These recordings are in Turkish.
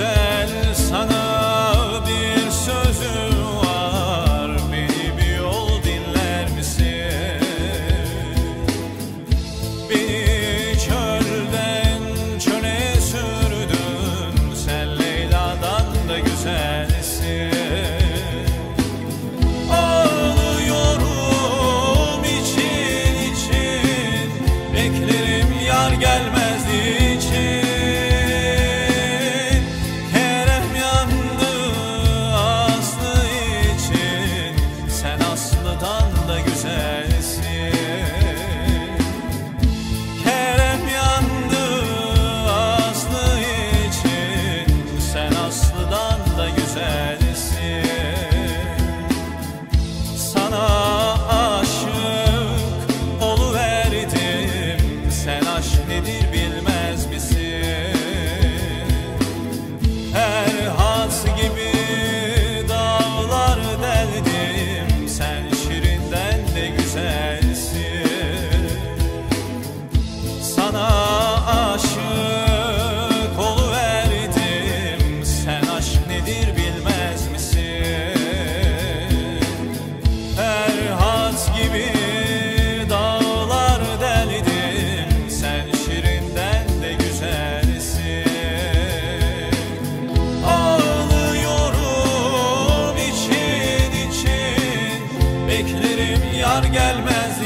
said Derim yar gelmez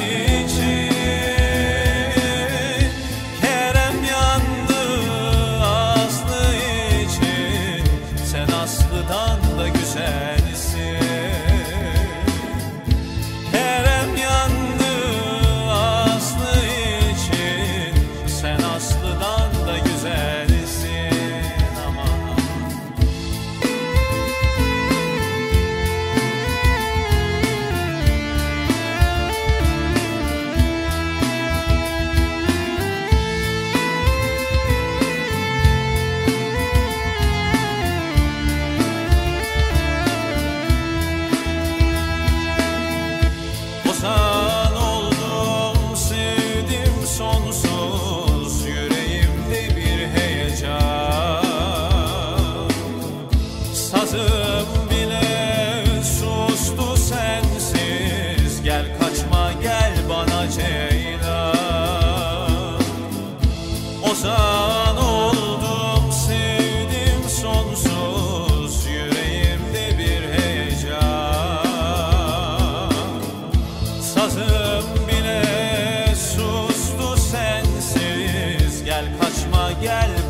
girl